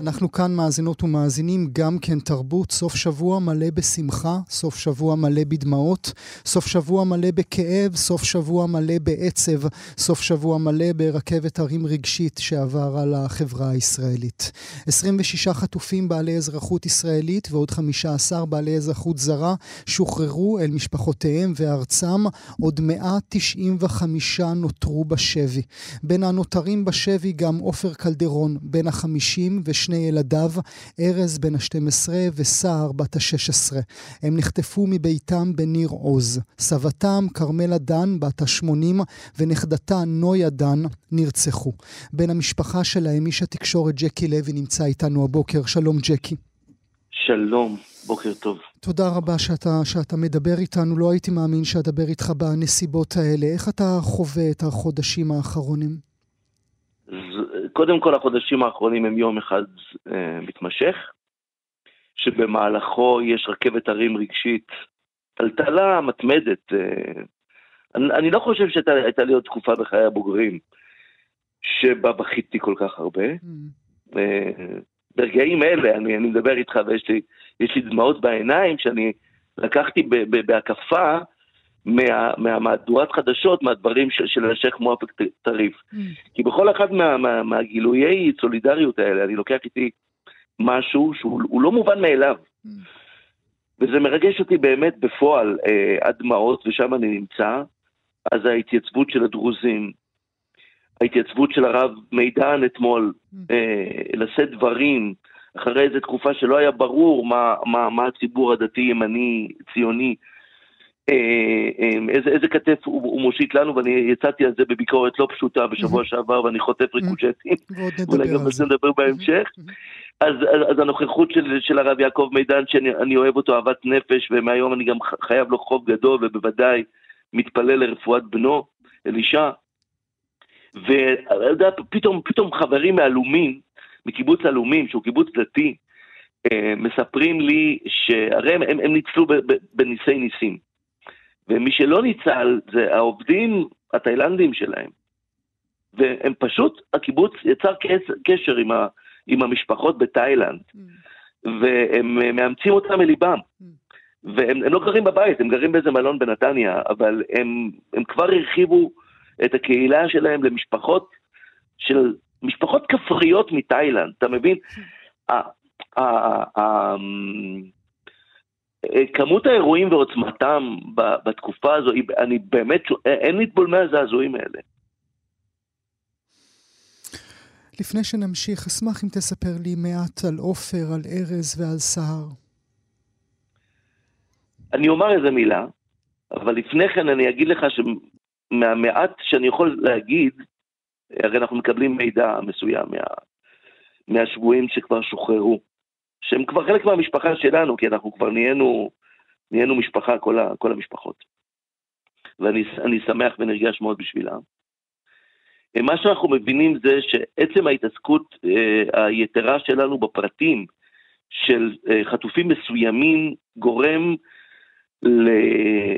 אנחנו כאן מאזינות ומאזינים גם כן תרבות, סוף שבוע מלא בשמחה, סוף שבוע מלא בדמעות, סוף שבוע מלא בכאב, סוף שבוע מלא בעצב, סוף שבוע מלא ברכבת הרים רגשית שעבר על החברה הישראלית. 26 חטופים בעלי אזרחות ישראלית ועוד 15 בעלי אזרחות זרה שוחררו אל משפחותיהם וארצם, עוד 195 נותרו בשבי. בין הנותרים בשבי גם עופר קלדרון, בן החמישים ושני שני ילדיו, ארז בן ה-12 וסער בת ה-16. הם נחטפו מביתם בניר עוז. סבתם, כרמלה דן, בת ה-80, ונכדתה, נויה דן, נרצחו. בן המשפחה שלהם, איש התקשורת ג'קי לוי, נמצא איתנו הבוקר. שלום, ג'קי. שלום, בוקר טוב. תודה רבה שאתה, שאתה מדבר איתנו. לא הייתי מאמין שאדבר איתך בנסיבות האלה. איך אתה חווה את החודשים האחרונים? קודם כל החודשים האחרונים הם יום אחד אה, מתמשך, שבמהלכו יש רכבת הרים רגשית, טלטלה מתמדת. אה, אני, אני לא חושב שהייתה לי עוד תקופה בחיי הבוגרים שבה בכיתי כל כך הרבה. Mm. אה, ברגעים אלה, אני, אני מדבר איתך ויש לי, לי דמעות בעיניים שאני לקחתי בהקפה מה, מהמהדורת חדשות, מהדברים של, של השייח' מואפק טריף. Mm. כי בכל אחד מה, מה, מהגילויי סולידריות האלה, אני לוקח איתי משהו שהוא לא מובן מאליו. Mm. וזה מרגש אותי באמת בפועל אה, עד דמעות, ושם אני נמצא. אז ההתייצבות של הדרוזים, ההתייצבות של הרב מידן אתמול, mm. אה, לשאת דברים, אחרי איזו תקופה שלא היה ברור מה, מה, מה הציבור הדתי, ימני, ציוני, אה, אה, איזה, איזה כתף הוא, הוא מושיט לנו, ואני יצאתי על זה בביקורת לא פשוטה בשבוע שעבר, ואני חוטף ריקושטים, אולי גם על זה נדבר בהמשך. אז, אז, אז הנוכחות של, של הרב יעקב מידן, שאני אוהב אותו אהבת נפש, ומהיום אני גם חייב לו חוב גדול, ובוודאי מתפלל לרפואת בנו, אלישע. ופתאום פתאום חברים מעלומים, מקיבוץ עלומים, שהוא קיבוץ דתי, אה, מספרים לי שהרי הם, הם, הם ניצלו בניסי ניסים. ומי שלא ניצל זה העובדים התאילנדים שלהם. והם פשוט, הקיבוץ יצר קשר עם, ה, עם המשפחות בתאילנד, mm. והם מאמצים אותם מליבם. Mm. והם לא גרים בבית, הם גרים באיזה מלון בנתניה, אבל הם, הם כבר הרחיבו את הקהילה שלהם למשפחות של משפחות כפריות מתאילנד, אתה מבין? אה, כמות האירועים ועוצמתם בתקופה הזו, אני באמת, אין להתבול מהזעזועים האלה. לפני שנמשיך, אשמח אם תספר לי מעט על עופר, על ארז ועל סהר. אני אומר איזה מילה, אבל לפני כן אני אגיד לך שמהמעט שאני יכול להגיד, הרי אנחנו מקבלים מידע מסוים מה, מהשבויים שכבר שוחררו. שהם כבר חלק מהמשפחה שלנו, כי אנחנו כבר נהיינו, נהיינו משפחה, כל, ה, כל המשפחות. ואני שמח ונרגש מאוד בשבילם. מה שאנחנו מבינים זה שעצם ההתעסקות אה, היתרה שלנו בפרטים של אה, חטופים מסוימים גורם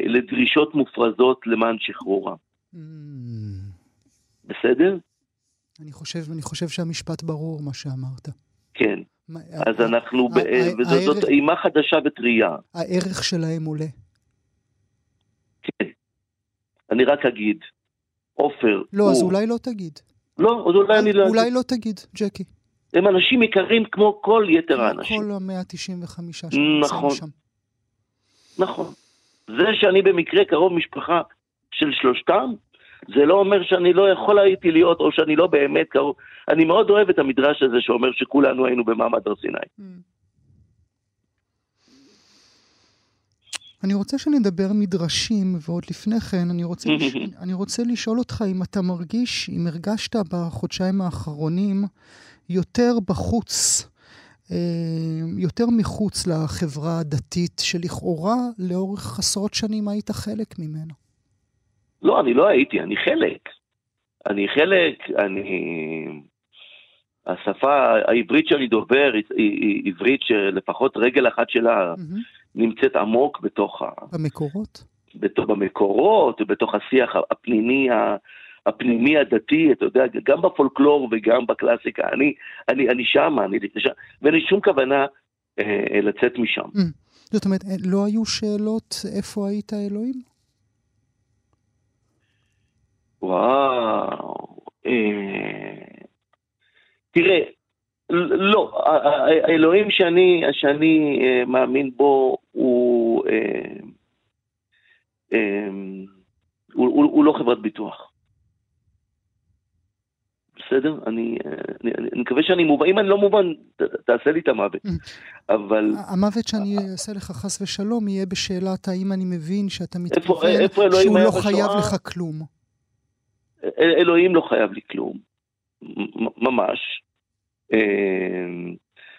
לדרישות מופרזות למען שחרורם. Mm. בסדר? אני חושב, אני חושב שהמשפט ברור, מה שאמרת. אז אנחנו, וזאת אימה חדשה וטרייה. הערך שלהם עולה. כן. אני רק אגיד, עופר לא, אז אולי לא תגיד. לא, אז אולי אני לא. אולי לא תגיד, ג'קי. הם אנשים יקרים כמו כל יתר האנשים. כל ה-195 שנמצאים נכון. שם. נכון. זה שאני במקרה קרוב משפחה של שלושתם, זה לא אומר שאני לא יכול הייתי להיות, או שאני לא באמת קרוב. אני מאוד אוהב את המדרש הזה שאומר שכולנו היינו במעמד הר סיני. Mm. אני רוצה שנדבר מדרשים, ועוד לפני כן, אני רוצה, לש... אני רוצה לשאול אותך אם אתה מרגיש, אם הרגשת בחודשיים האחרונים יותר בחוץ, אה, יותר מחוץ לחברה הדתית, שלכאורה לאורך עשרות שנים היית חלק ממנה. לא, אני לא הייתי, אני חלק. אני חלק, אני... השפה העברית שאני דובר היא, היא עברית שלפחות רגל אחת שלה mm-hmm. נמצאת עמוק בתוך ה... במקורות? במקורות, בתוך השיח הפנימי, הפנימי הדתי, אתה יודע, גם בפולקלור וגם בקלאסיקה. אני, אני, אני שם, אני שם, ואין לי שום כוונה אה, לצאת משם. Mm. זאת אומרת, אה, לא היו שאלות איפה היית אלוהים? וואו. אה... תראה, לא, האלוהים שאני, שאני אה, מאמין בו הוא, אה, אה, הוא, הוא, הוא לא חברת ביטוח. בסדר? אני, אני, אני, מקווה שאני מובן, אם אני לא מובן, ת, תעשה לי את המוות. אבל... המוות שאני אעשה לך חס ושלום יהיה בשאלת האם אני מבין שאתה מתכוון איפה, איפה שהוא לא? חייב לך כלום. אלוהים לא חייב לי כלום, ממש.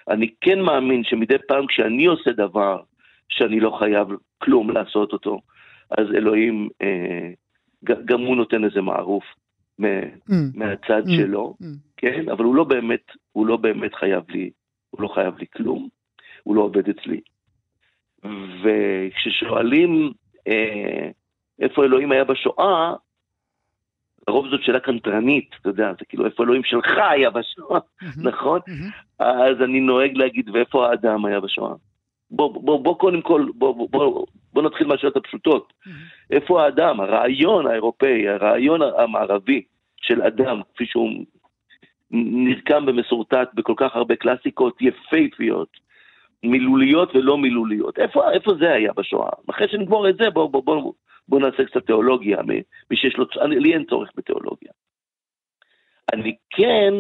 אני כן מאמין שמדי פעם כשאני עושה דבר שאני לא חייב כלום לעשות אותו, אז אלוהים, אה, גם הוא נותן איזה מערוף. mm. מהצד mm. שלו, mm. כן? אבל הוא לא באמת, הוא לא באמת חייב לי, הוא לא חייב לי כלום, הוא לא עובד אצלי. וכששואלים אה, איפה אלוהים היה בשואה, לרוב זאת שאלה קנטרנית, אתה יודע, זה כאילו איפה אלוהים שלך היה בשואה. נכון? אז אני נוהג להגיד, ואיפה האדם היה בשואה? בוא, בוא, בוא קודם כל, בוא, בוא, בוא, בוא נתחיל מהשאלות הפשוטות. איפה האדם? הרעיון האירופאי, הרעיון המערבי של אדם, כפי שהוא נרקם ומסורטט בכל כך הרבה קלאסיקות יפייפיות, מילוליות ולא מילוליות. איפה, איפה זה היה בשואה? אחרי שנגמור את זה, בואו בוא, בוא, בוא נעשה קצת תיאולוגיה, מי שיש לו, אני, לי אין צורך בתיאולוגיה. אני כן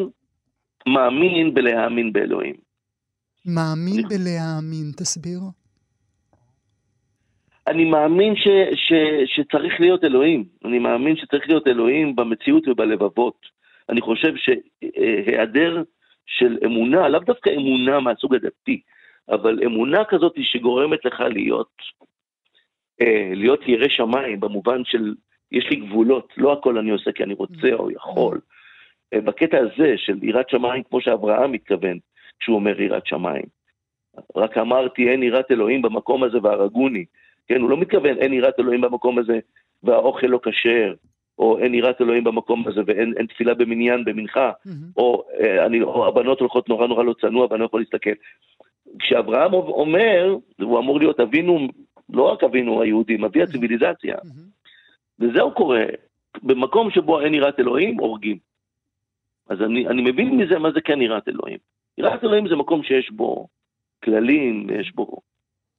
מאמין בלהאמין באלוהים. מאמין אני... בלהאמין, תסביר. אני מאמין ש, ש, שצריך להיות אלוהים. אני מאמין שצריך להיות אלוהים במציאות ובלבבות. אני חושב שהיעדר של אמונה, לאו דווקא אמונה מהסוג הדתי, אבל אמונה כזאת שגורמת לך להיות, להיות ירא שמיים, במובן של יש לי גבולות, לא הכל אני עושה כי אני רוצה או יכול. אה, בקטע הזה של יראת שמיים, כמו שאברהם מתכוון כשהוא אומר יראת שמיים. רק אמרתי, אין יראת אלוהים במקום הזה והרגוני. כן, הוא לא מתכוון, אין יראת אלוהים במקום הזה והאוכל לא כשר, או אין יראת אלוהים במקום הזה ואין תפילה במניין, במנחה, mm-hmm. או, אה, אני, או הבנות הולכות נורא נורא לא צנוע ואני לא יכול להסתכל. כשאברהם אומר, הוא אמור להיות אבינו, לא רק אבינו היהודים, אבי הציוויליזציה. Mm-hmm. וזהו קורה, במקום שבו אין יראת אלוהים, הורגים. אז אני, אני מבין מזה מה זה כן יראת אלוהים. יראת אלוהים זה מקום שיש בו כללים, ויש בו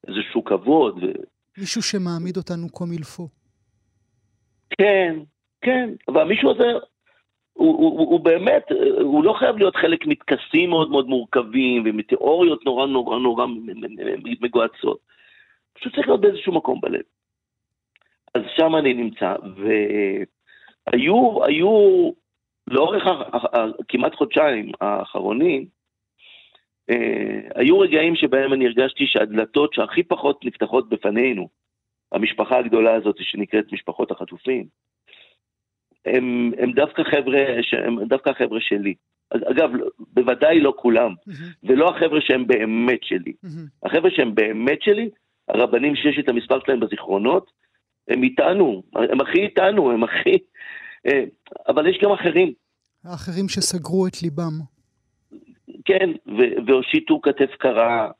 איזשהו כבוד, מישהו שמעמיד אותנו קומילפו. כן, כן, והמישהו הזה, הוא, הוא, הוא, הוא באמת, הוא לא חייב להיות חלק מטקסים מאוד מאוד מורכבים ומתיאוריות נורא נורא נורא מגועצות. פשוט צריך להיות באיזשהו מקום בלב. אז שם אני נמצא, והיו, היו לאורך כמעט חודשיים האחרונים, אה, היו רגעים שבהם אני הרגשתי שהדלתות שהכי פחות נפתחות בפנינו, המשפחה הגדולה הזאת שנקראת משפחות החטופים, הם, הם דווקא חבר'ה, הם דווקא החבר'ה שלי. אגב, בוודאי לא כולם, mm-hmm. ולא החבר'ה שהם באמת שלי. Mm-hmm. החבר'ה שהם באמת שלי, הרבנים שיש את המספר שלהם בזיכרונות, הם איתנו, הם הכי איתנו, הם הכי... אה, אבל יש גם אחרים. האחרים שסגרו את ליבם. כן, והושיטו כתף קרה,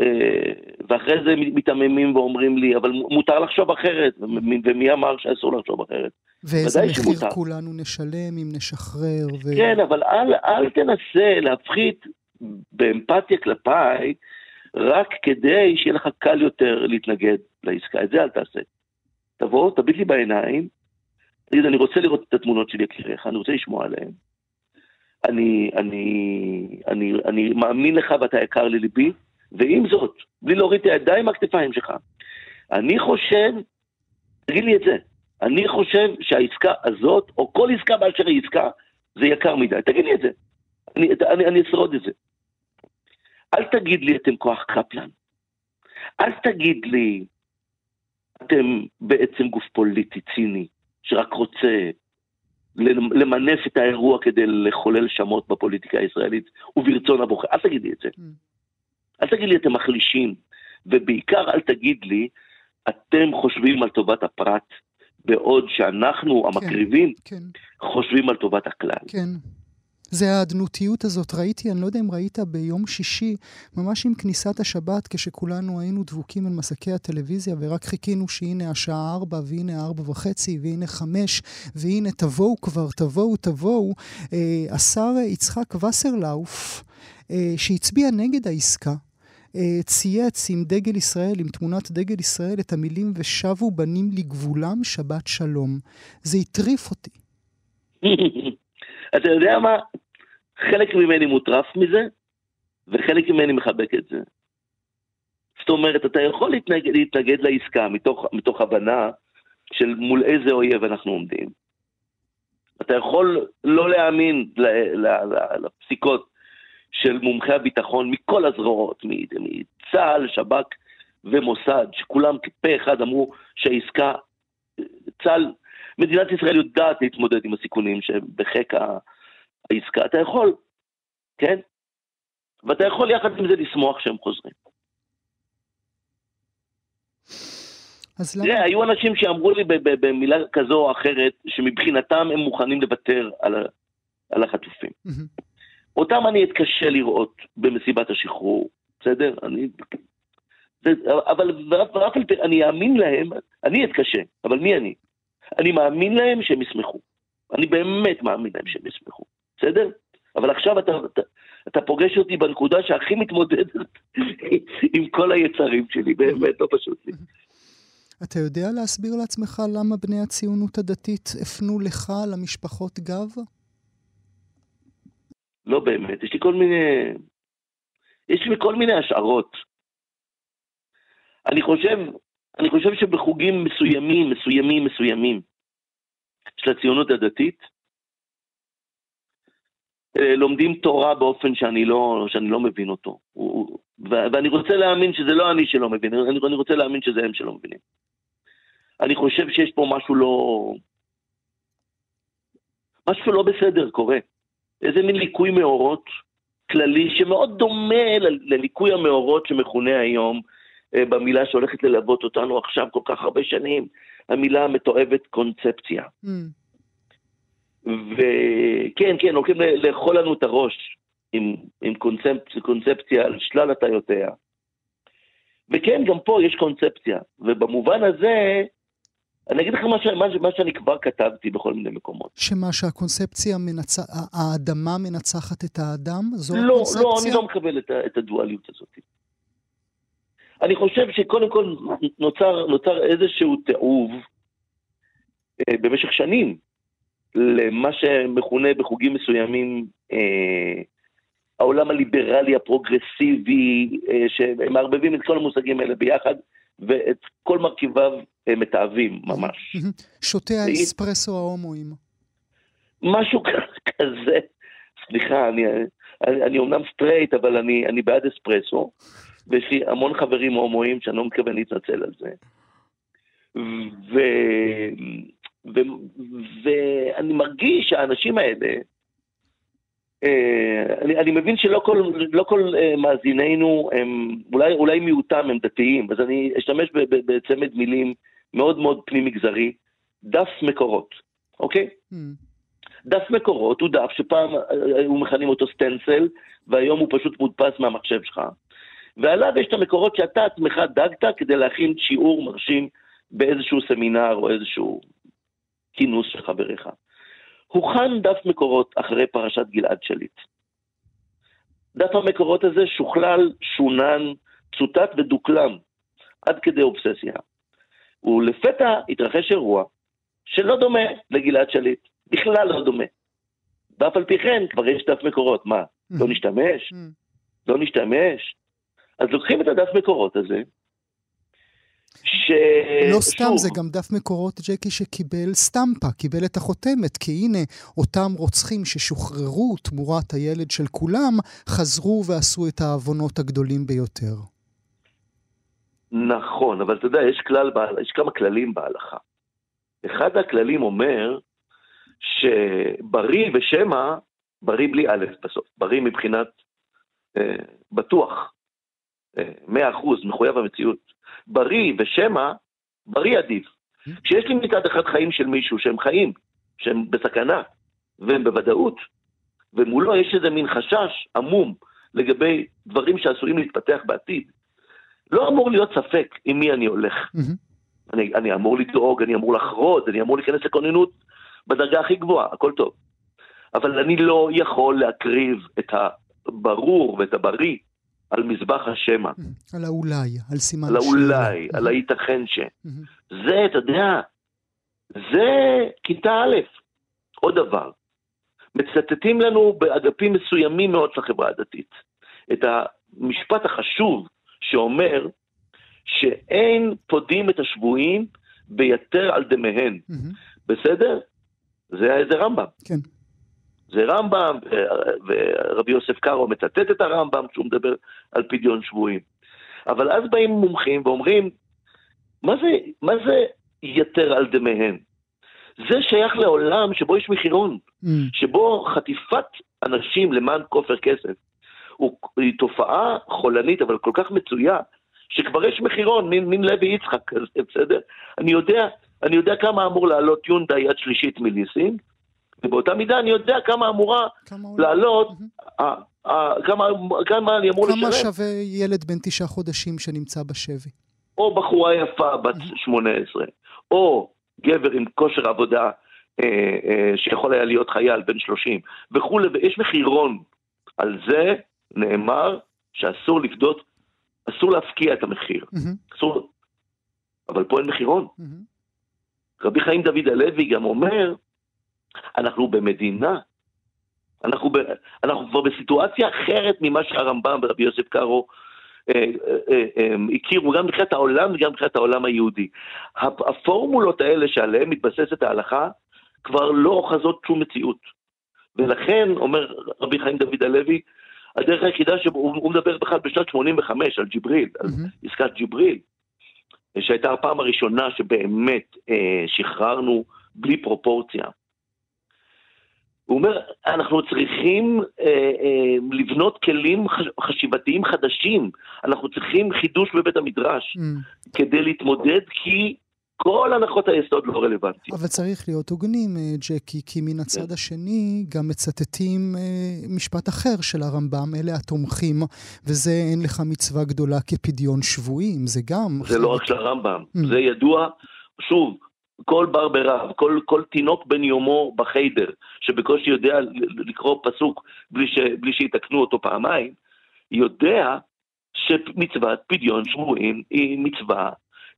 אה, ואחרי זה מתעממים ואומרים לי, אבל מותר לחשוב אחרת, ומי אמר שאסור לחשוב אחרת? ואיזה מחיר שמותר. כולנו נשלם אם נשחרר. ו... כן, אבל אל, אל תנסה להפחית באמפתיה כלפיי, רק כדי שיהיה לך קל יותר להתנגד לעסקה. את זה אל תעשה. תבוא, תביט לי בעיניים, תגיד, אני רוצה לראות את התמונות של יקיריך, אני רוצה לשמוע עליהן. אני, אני, אני, אני מאמין לך ואתה יקר לליבי, ועם זאת, בלי להוריד את הידיים מהכתפיים שלך, אני חושב, תגיד לי את זה, אני חושב שהעסקה הזאת, או כל עסקה באשר היא עסקה, זה יקר מדי. תגיד לי את זה. אני, אני, אני אשרוד את זה. אל תגיד לי אתם כוח קפלן. אל תגיד לי אתם בעצם גוף פוליטי ציני, שרק רוצה למנף את האירוע כדי לחולל שמות בפוליטיקה הישראלית וברצון הבוחר. אל תגיד לי את זה. Mm. אל תגיד לי אתם מחלישים, ובעיקר אל תגיד לי אתם חושבים על טובת הפרט, בעוד שאנחנו, כן, המקריבים, כן. חושבים על טובת הכלל. כן. זה האדנותיות הזאת. ראיתי, אני לא יודע אם ראית ביום שישי, ממש עם כניסת השבת, כשכולנו היינו דבוקים על מסקי הטלוויזיה, ורק חיכינו שהנה השעה ארבע, והנה ארבע וחצי, והנה חמש, והנה תבואו כבר, תבואו, תבואו. אה, השר יצחק וסרלאוף, אה, שהצביע נגד העסקה, אה, צייץ עם דגל ישראל, עם תמונת דגל ישראל, את המילים ושבו בנים לגבולם, שבת שלום. זה הטריף אותי. אתה יודע מה? חלק ממני מוטרף מזה, וחלק ממני מחבק את זה. זאת אומרת, אתה יכול להתנגד, להתנגד לעסקה מתוך, מתוך הבנה של מול איזה אויב אנחנו עומדים. אתה יכול לא להאמין לפסיקות של מומחי הביטחון מכל הזרועות, מצה"ל, שב"כ ומוסד, שכולם פה אחד אמרו שהעסקה, צה"ל מדינת ישראל יודעת להתמודד עם הסיכונים שבחיק העסקה, אתה יכול, כן? ואתה יכול יחד עם זה לשמוח שהם חוזרים. אז למה? תראה, היו אנשים שאמרו לי במילה כזו או אחרת, שמבחינתם הם מוכנים לוותר על, על החטופים. אותם אני אתקשה לראות במסיבת השחרור, בסדר? אני... זה, אבל אני אאמין להם, אני אתקשה, אבל מי אני? אני מאמין להם שהם ישמחו. אני באמת מאמין להם שהם ישמחו, בסדר? אבל עכשיו אתה, אתה, אתה פוגש אותי בנקודה שהכי מתמודדת עם כל היצרים שלי, באמת לא פשוט לי. אתה יודע להסביר לעצמך למה בני הציונות הדתית הפנו לך, למשפחות גב? לא באמת, יש לי כל מיני... יש לי כל מיני השערות. אני חושב, אני חושב שבחוגים מסוימים, מסוימים, מסוימים של הציונות הדתית, אה, לומדים תורה באופן שאני לא, שאני לא מבין אותו. ואני רוצה להאמין שזה לא אני שלא מבין, אני, רוצה להאמין שזה הם שלא מבינים. אני חושב שיש פה משהו לא... משהו לא בסדר קורה. איזה מין ליקוי מאורות כללי שמאוד דומה לליקוי המאורות שמכונה היום במילה שהולכת ללוות אותנו עכשיו כל כך הרבה שנים, המילה המתועבת קונספציה. Mm. וכן, כן, הולכים לאכול לנו את הראש עם, עם קונספציה, קונספציה על שלל הטיותיה. וכן, גם פה יש קונספציה, ובמובן הזה, אני אגיד לך מה, ש, מה, מה שאני כבר כתבתי בכל מיני מקומות. שמה, שהקונספציה, מנצ... האדמה מנצחת את האדם? זו לא, הקונספציה? לא, אני לא מקבל את, את הדואליות הזאת. אני חושב שקודם כל נוצר, נוצר איזשהו תיעוב אה, במשך שנים למה שמכונה בחוגים מסוימים אה, העולם הליברלי הפרוגרסיבי, אה, שמערבבים את כל המושגים האלה ביחד, ואת כל מרכיביו אה, מתעבים ממש. שותי האספרסו ההומואים. משהו כזה. סליחה, אני, אני, אני אומנם סטרייט, אבל אני, אני בעד אספרסו. ויש לי המון חברים הומואים שאני לא מתכוון להתנצל על זה. ו... ו... ואני מרגיש שהאנשים האלה, אה, אני, אני מבין שלא כל, לא כל אה, מאזינינו הם, אולי, אולי מיעוטם הם דתיים, אז אני אשתמש בצמד מילים מאוד מאוד פנים-מגזרי, דף מקורות, אוקיי? Mm. דף מקורות הוא דף שפעם אה, היו מכנים אותו סטנסל, והיום הוא פשוט מודפס מהמחשב שלך. ועליו יש את המקורות שאתה עצמך דגת כדי להכין שיעור מרשים באיזשהו סמינר או איזשהו כינוס של חבריך. הוכן דף מקורות אחרי פרשת גלעד שליט. דף המקורות הזה שוכלל, שונן, צוטט ודוקלם, עד כדי אובססיה. ולפתע התרחש אירוע שלא דומה לגלעד שליט, בכלל לא דומה. ואף על פי כן כבר יש דף מקורות, מה, לא mm. נשתמש? Mm. לא נשתמש? אז לוקחים את הדף מקורות הזה, ש... לא סתם, שוב. זה גם דף מקורות, ג'קי, שקיבל סטמפה, קיבל את החותמת, כי הנה, אותם רוצחים ששוחררו תמורת הילד של כולם, חזרו ועשו את העוונות הגדולים ביותר. נכון, אבל אתה יודע, יש, כלל, יש כמה כללים בהלכה. אחד הכללים אומר שבריא ושמא, בריא בלי א' בסוף, בריא מבחינת אה, בטוח, מאה אחוז, מחויב המציאות. בריא ושמא בריא עדיף. כשיש לי מצד אחד חיים של מישהו שהם חיים, שהם בסכנה, והם בוודאות, ומולו יש איזה מין חשש עמום לגבי דברים שעשויים להתפתח בעתיד, לא אמור להיות ספק עם מי אני הולך. אני, אני אמור לדאוג, אני אמור לחרוד, אני אמור להיכנס לכוננות בדרגה הכי גבוהה, הכל טוב. אבל אני לא יכול להקריב את הברור ואת הבריא על מזבח השמע. על האולי, על סימן על האולי, על הייתכן ש. זה, אתה יודע, זה כיתה א'. עוד דבר, מצטטים לנו באגפים מסוימים מאוד של החברה הדתית את המשפט החשוב שאומר שאין פודים את השבויים ביתר על דמיהן. בסדר? זה, זה רמב"ם. כן. זה רמב"ם, ורבי יוסף קארו מצטט את הרמב"ם כשהוא מדבר על פדיון שבויים. אבל אז באים מומחים ואומרים, מה זה, מה זה יתר על דמיהן? זה שייך לעולם שבו יש מחירון, mm. שבו חטיפת אנשים למען כופר כסף היא תופעה חולנית אבל כל כך מצויה, שכבר יש מחירון, מין, מין לוי יצחק כזה, בסדר? אני יודע, אני יודע כמה אמור לעלות יונדה יד שלישית מליסינג, ובאותה מידה אני יודע כמה אמורה כמה לעלות, mm-hmm. ה, ה, כמה, כמה אני אמור לשלם. כמה שווה ילד בן תשעה חודשים שנמצא בשבי? או בחורה יפה בת mm-hmm. 18, או גבר עם כושר עבודה אה, אה, שיכול היה להיות חייל בן 30 וכולי, ויש מחירון. על זה נאמר שאסור לפדות, אסור להפקיע את המחיר. Mm-hmm. אסור, אבל פה אין מחירון. Mm-hmm. רבי חיים דוד הלוי גם אומר, אנחנו במדינה, אנחנו, ב, אנחנו כבר בסיטואציה אחרת ממה שהרמב"ם ורבי יוסף קארו אה, אה, אה, הכירו גם מבחינת העולם וגם מבחינת העולם היהודי. הפורמולות האלה שעליהן מתבססת ההלכה כבר לא אוחזות שום מציאות. ולכן, אומר רבי חיים דוד הלוי, הדרך היחידה שהוא מדבר בכלל בשנת 85 על ג'יבריל, על עסקת ג'יבריל, שהייתה הפעם הראשונה שבאמת שחררנו בלי פרופורציה הוא אומר, אנחנו צריכים אה, אה, לבנות כלים חשיבתיים חדשים, אנחנו צריכים חידוש בבית המדרש mm. כדי להתמודד, כי כל הנחות היסוד לא רלוונטיות. אבל צריך להיות הוגנים, אה, ג'קי, כי מן הצד כן. השני גם מצטטים אה, משפט אחר של הרמב"ם, אלה התומכים, וזה אין לך מצווה גדולה כפדיון שבויים, זה גם... זה לא רק של הרמב"ם, mm. זה ידוע, שוב, כל בר ברב, כל, כל תינוק בן יומו בחיידר, שבקושי יודע לקרוא פסוק בלי, ש, בלי שיתקנו אותו פעמיים, יודע שמצוות פדיון שבויים היא מצווה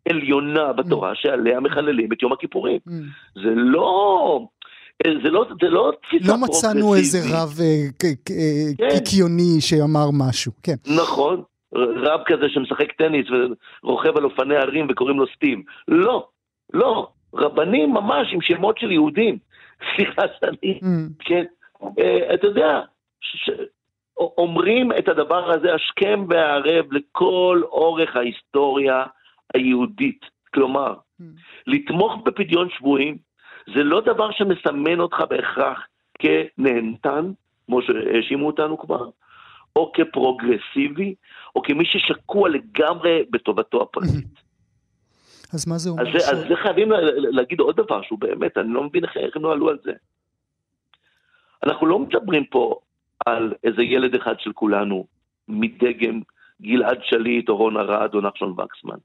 עליונה בתורה mm. שעליה מחללים את יום הכיפורים. Mm. זה לא... זה לא, זה לא תפיסה לא מצאנו איזה רב אה, כן. קיקיוני שאמר משהו, כן. נכון, רב כזה שמשחק טניס ורוכב על אופני הרים וקוראים לו סטים. לא, לא, רבנים ממש עם שמות של יהודים. סליחה שאני, mm. כן, uh, אתה יודע. אומרים את הדבר הזה השכם והערב לכל אורך ההיסטוריה היהודית. כלומר, mm. לתמוך בפדיון שבויים זה לא דבר שמסמן אותך בהכרח כנהנתן, כמו שהאשימו אותנו כבר, או כפרוגרסיבי, או כמי ששקוע לגמרי בטובתו הפרטית. אז מה זה אומר? אז, ש... אז זה חייבים להגיד עוד דבר שהוא באמת, אני לא מבין איך הם לא עלו על זה. אנחנו לא מדברים פה על איזה ילד אחד של כולנו, מדגם גלעד שליט או רון ארד או נחשון וקסמן.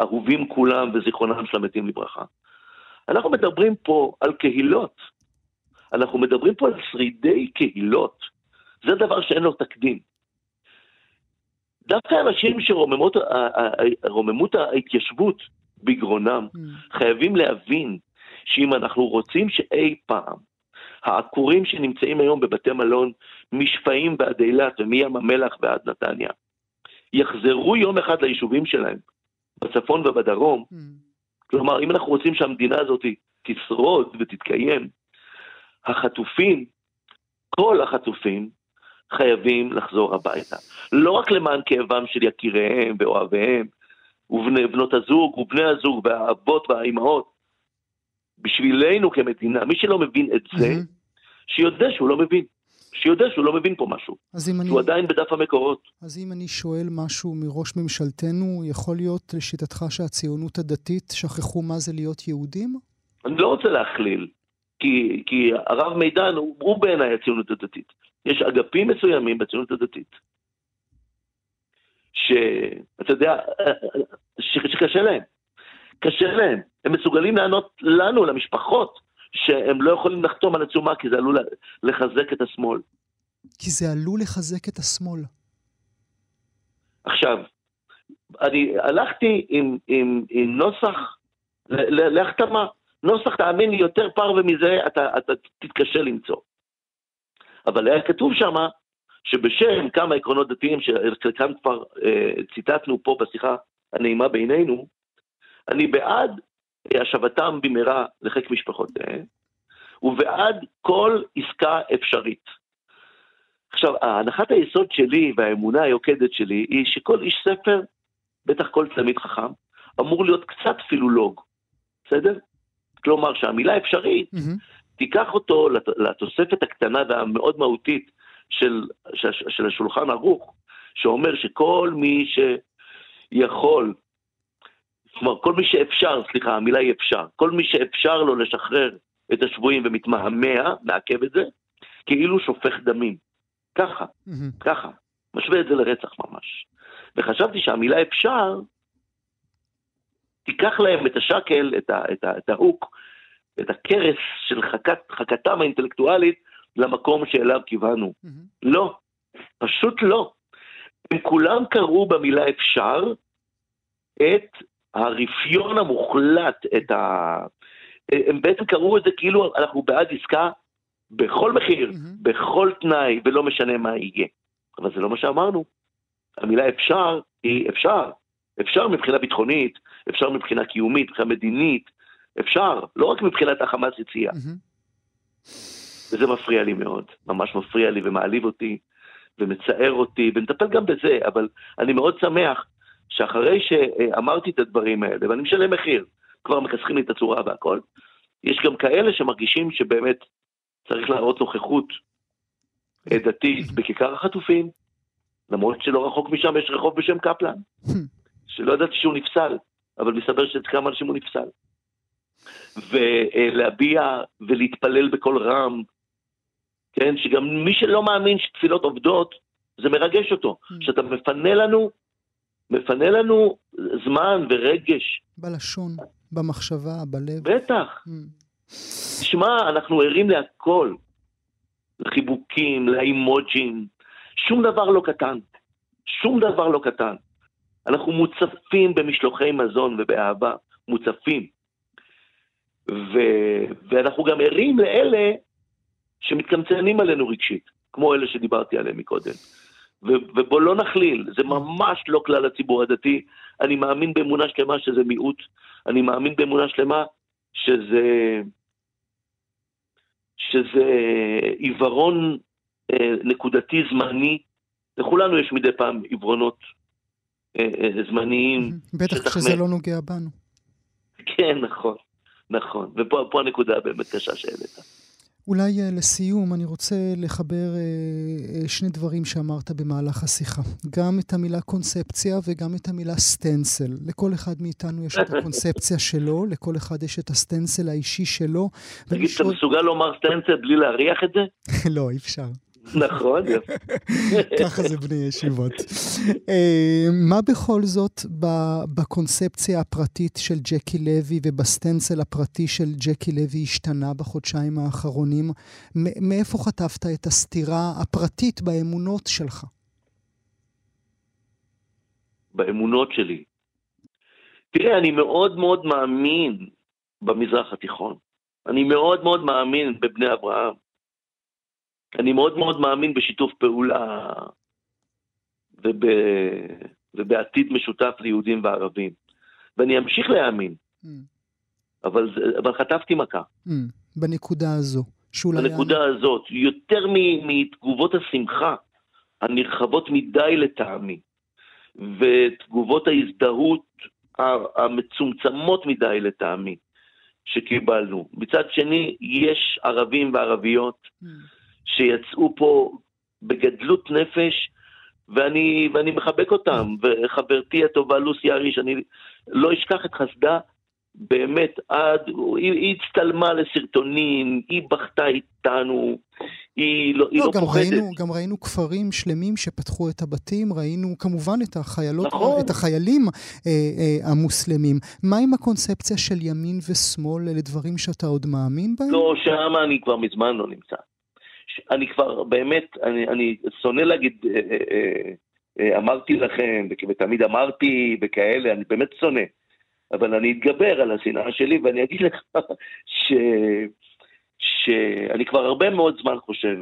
אהובים כולם וזיכרונם של המתים לברכה. אנחנו מדברים פה על קהילות. אנחנו מדברים פה על שרידי קהילות. זה דבר שאין לו תקדים. דווקא אנשים שרוממות ההתיישבות בגרונם mm. חייבים להבין שאם אנחנו רוצים שאי פעם העקורים שנמצאים היום בבתי מלון משפעים ועד אילת ומים המלח ועד נתניה יחזרו יום אחד ליישובים שלהם בצפון ובדרום, mm. כלומר אם אנחנו רוצים שהמדינה הזאת תשרוד ותתקיים, החטופים, כל החטופים, חייבים לחזור הביתה. לא רק למען כאבם של יקיריהם ואוהביהם, ובנות הזוג ובני הזוג והאבות והאימהות, בשבילנו כמדינה, מי שלא מבין את זה, שיודע שהוא לא מבין. שיודע שהוא לא מבין פה משהו. אז אם אני... שהוא עדיין בדף המקורות. אז אם אני שואל משהו מראש ממשלתנו, יכול להיות לשיטתך שהציונות הדתית שכחו מה זה להיות יהודים? אני לא רוצה להכליל, כי, כי הרב מידן הוא, הוא בעיניי הציונות הדתית. יש אגפים מסוימים בציונות הדתית, שאתה יודע, ש, שקשה להם. קשה להם. הם מסוגלים לענות לנו, למשפחות, שהם לא יכולים לחתום על עצומה כי זה עלול לחזק את השמאל. כי זה עלול לחזק את השמאל. עכשיו, אני הלכתי עם, עם, עם נוסח להחתמה. נוסח, תאמין לי, יותר פרווה מזה אתה, אתה תתקשה למצוא. אבל היה כתוב שם שבשם כמה עקרונות דתיים, שחלקם כבר אה, ציטטנו פה בשיחה הנעימה בינינו, אני בעד השבתם במהרה לחיק משפחותיהם, ובעד כל עסקה אפשרית. עכשיו, הנחת היסוד שלי והאמונה היוקדת שלי היא שכל איש ספר, בטח כל תלמיד חכם, אמור להיות קצת פילולוג, בסדר? כלומר שהמילה אפשרית, mm-hmm. תיקח אותו לתוספת הקטנה והמאוד מהותית של, של, של השולחן ערוך, שאומר שכל מי שיכול כלומר, כל מי שאפשר, סליחה, המילה היא אפשר, כל מי שאפשר לו לשחרר את השבויים ומתמהמה, מעכב את זה, כאילו שופך דמים. ככה, mm-hmm. ככה. משווה את זה לרצח ממש. וחשבתי שהמילה אפשר, תיקח להם את השקל, את, ה, את, ה, את ההוק, את הכרס של חכת, חכתם האינטלקטואלית למקום שאליו כיוונו. Mm-hmm. לא, פשוט לא. הם כולם קראו במילה אפשר את הרפיון המוחלט, את ה... הם בעצם קראו את זה כאילו אנחנו בעד עסקה בכל מחיר, mm-hmm. בכל תנאי, ולא משנה מה יהיה. אבל זה לא מה שאמרנו. המילה אפשר היא אפשר. אפשר מבחינה ביטחונית, אפשר מבחינה קיומית, מבחינה מדינית, אפשר, לא רק מבחינת החמאס הציע. וזה מפריע לי מאוד, ממש מפריע לי ומעליב אותי ומצער אותי, ונטפל גם בזה, אבל אני מאוד שמח שאחרי שאמרתי את הדברים האלה, ואני משלם מחיר, כבר מכסחים לי את הצורה והכל, יש גם כאלה שמרגישים שבאמת צריך להראות נוכחות דתית בכיכר החטופים, למרות שלא רחוק משם יש רחוב בשם קפלן, שלא ידעתי שהוא נפסל, אבל מסתבר שכמה אנשים הוא נפסל. ולהביע ולהתפלל בקול רם, כן, שגם מי שלא מאמין שתפילות עובדות, זה מרגש אותו, שאתה מפנה לנו מפנה לנו זמן ורגש. בלשון, במחשבה, בלב. בטח. Mm. תשמע, אנחנו ערים להכל. לחיבוקים, לאימוג'ים, שום דבר לא קטן. שום דבר לא קטן. אנחנו מוצפים במשלוחי מזון ובאהבה, מוצפים. ו... ואנחנו גם ערים לאלה שמתקמצנים עלינו רגשית, כמו אלה שדיברתי עליהם מקודם. ובוא לא נכליל, זה ממש לא כלל הציבור הדתי. אני מאמין באמונה שלמה שזה מיעוט, אני מאמין באמונה שלמה שזה, שזה עיוורון אה, נקודתי זמני. לכולנו יש מדי פעם עיוורונות אה, אה, זמניים. בטח כשזה לא נוגע בנו. כן, נכון, נכון. ופה הנקודה הבאמת קשה שהעלית. אולי אה, לסיום, אני רוצה לחבר אה, אה, שני דברים שאמרת במהלך השיחה. גם את המילה קונספציה וגם את המילה סטנסל. לכל אחד מאיתנו יש את הקונספציה שלו, לכל אחד יש את הסטנסל האישי שלו. תגיד, אתה מסוגל לומר סטנסל בלי להריח את זה? לא, אי אפשר. נכון. ככה זה בני ישיבות. אה, מה בכל זאת בקונספציה הפרטית של ג'קי לוי ובסטנסל הפרטי של ג'קי לוי השתנה בחודשיים האחרונים? מאיפה חטפת את הסתירה הפרטית באמונות שלך? באמונות שלי. תראה, אני מאוד מאוד מאמין במזרח התיכון. אני מאוד מאוד מאמין בבני אברהם. אני מאוד מאוד מאמין בשיתוף פעולה וב... ובעתיד משותף ליהודים וערבים. ואני אמשיך להאמין, mm. אבל, אבל חטפתי מכה. Mm. בנקודה הזו. בנקודה היה... הזאת, יותר מתגובות השמחה הנרחבות מדי לטעמי, ותגובות ההזדהות המצומצמות מדי לטעמי שקיבלנו. מצד שני, יש ערבים וערביות mm. שיצאו פה בגדלות נפש, ואני, ואני מחבק אותם, וחברתי הטובה לוסי אריש, אני לא אשכח את חסדה באמת עד, היא, היא הצטלמה לסרטונים, היא בכתה איתנו, היא לא, לא היא לא גם פוחדת. ראינו, גם ראינו כפרים שלמים שפתחו את הבתים, ראינו כמובן את החיילות, נכון. את החיילים אה, אה, המוסלמים. מה עם הקונספציה של ימין ושמאל? אלה דברים שאתה עוד מאמין בהם? לא, שם אני כבר מזמן לא נמצא. אני כבר באמת, אני, אני שונא להגיד, אה, אה, אה, אמרתי לכם, ותמיד אמרתי וכאלה, אני באמת שונא. אבל אני אתגבר על השנאה שלי ואני אגיד לך ש... שאני כבר הרבה מאוד זמן חושב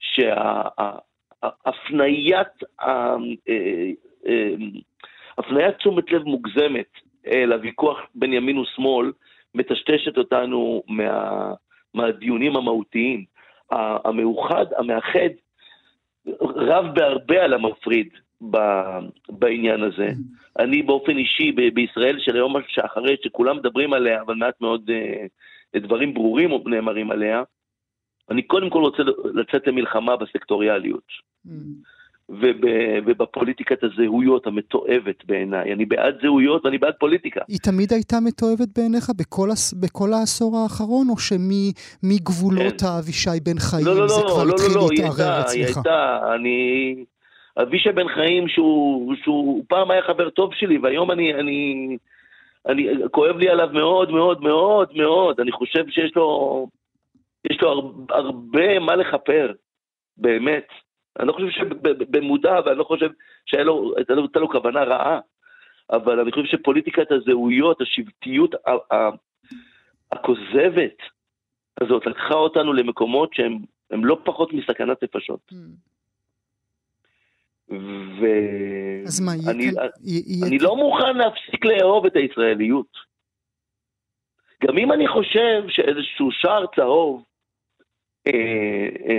שהפניית שה... הפניית תשומת לב מוגזמת לוויכוח בין ימין ושמאל מטשטשת אותנו מה, מהדיונים המהותיים. המאוחד, המאחד, רב בהרבה על המפריד בעניין הזה. אני באופן אישי בישראל של היום שאחרי שכולם מדברים עליה, אבל מעט מאוד uh, דברים ברורים נאמרים עליה, אני קודם כל רוצה לצאת למלחמה בסקטוריאליות. וב- ובפוליטיקת הזהויות המתועבת בעיניי. אני בעד זהויות ואני בעד פוליטיקה. היא תמיד הייתה מתועבת בעיניך בכל. בכל העשור האחרון, או שמגבולות כן. האבישי בן חיים לא, לא, זה לא, כבר לא, התחיל לא, לא, להתערער אצלך? היא הייתה, אני... אבישי בן חיים, שהוא, שהוא פעם היה חבר טוב שלי, והיום אני, אני, אני, כואב לי עליו מאוד מאוד מאוד מאוד. אני חושב שיש לו, יש לו הרבה, הרבה מה לכפר, באמת. אני לא חושב שבמודע, ואני לא חושב שהייתה לו, לו, לו כוונה רעה, אבל אני חושב שפוליטיקת הזהויות, השבטיות הכוזבת הזאת, לקחה אותנו למקומות שהם לא פחות מסכנת נפשות. Mm. ואני אני לא מוכן להפסיק לאהוב את הישראליות. גם אם אני חושב שאיזשהו שער צהוב,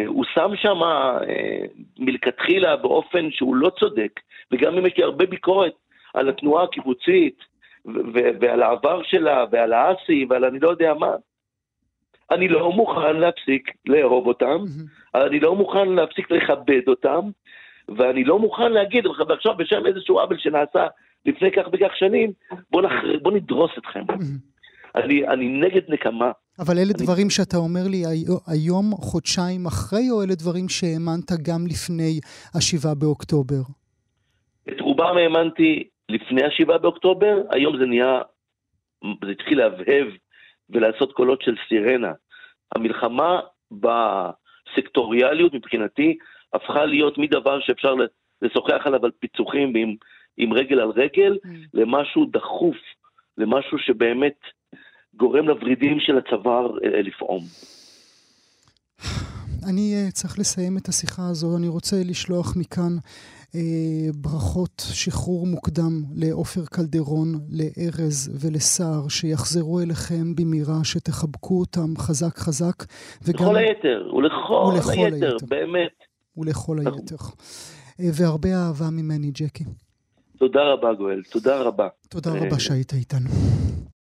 הוא שם שם אה, מלכתחילה באופן שהוא לא צודק, וגם אם יש לי הרבה ביקורת על התנועה הקיבוצית, ועל העבר שלה, ועל האסי, ועל אני לא יודע מה, אני לא מוכן להפסיק לאהוב אותם, אני לא מוכן להפסיק לכבד אותם, ואני לא מוכן להגיד, ועכשיו בשם איזשהו עוול שנעשה לפני כך וכך שנים, בוא, נח... בוא נדרוס אתכם. אני, אני נגד נקמה. אבל אלה אני... דברים שאתה אומר לי היום, חודשיים אחרי, או אלה דברים שהאמנת גם לפני השבעה באוקטובר? את רובם האמנתי לפני השבעה באוקטובר, היום זה נהיה, זה התחיל להבהב ולעשות קולות של סירנה. המלחמה בסקטוריאליות מבחינתי הפכה להיות מדבר שאפשר לשוחח עליו על פיצוחים עם, עם רגל על רגל, mm. למשהו דחוף, למשהו שבאמת גורם לוורידים של הצוואר אה, אה, לפעום. אני uh, צריך לסיים את השיחה הזו, אני רוצה לשלוח מכאן uh, ברכות שחרור מוקדם לעופר קלדרון, לארז ולסער, שיחזרו אליכם במהרה, שתחבקו אותם חזק חזק. וגם... לכל היתר, ולכל, ולכל היתר, היתר, באמת. ולכל היתר. אה, והרבה אהבה ממני, ג'קי. תודה רבה, גואל. תודה רבה. תודה רבה שהיית איתנו.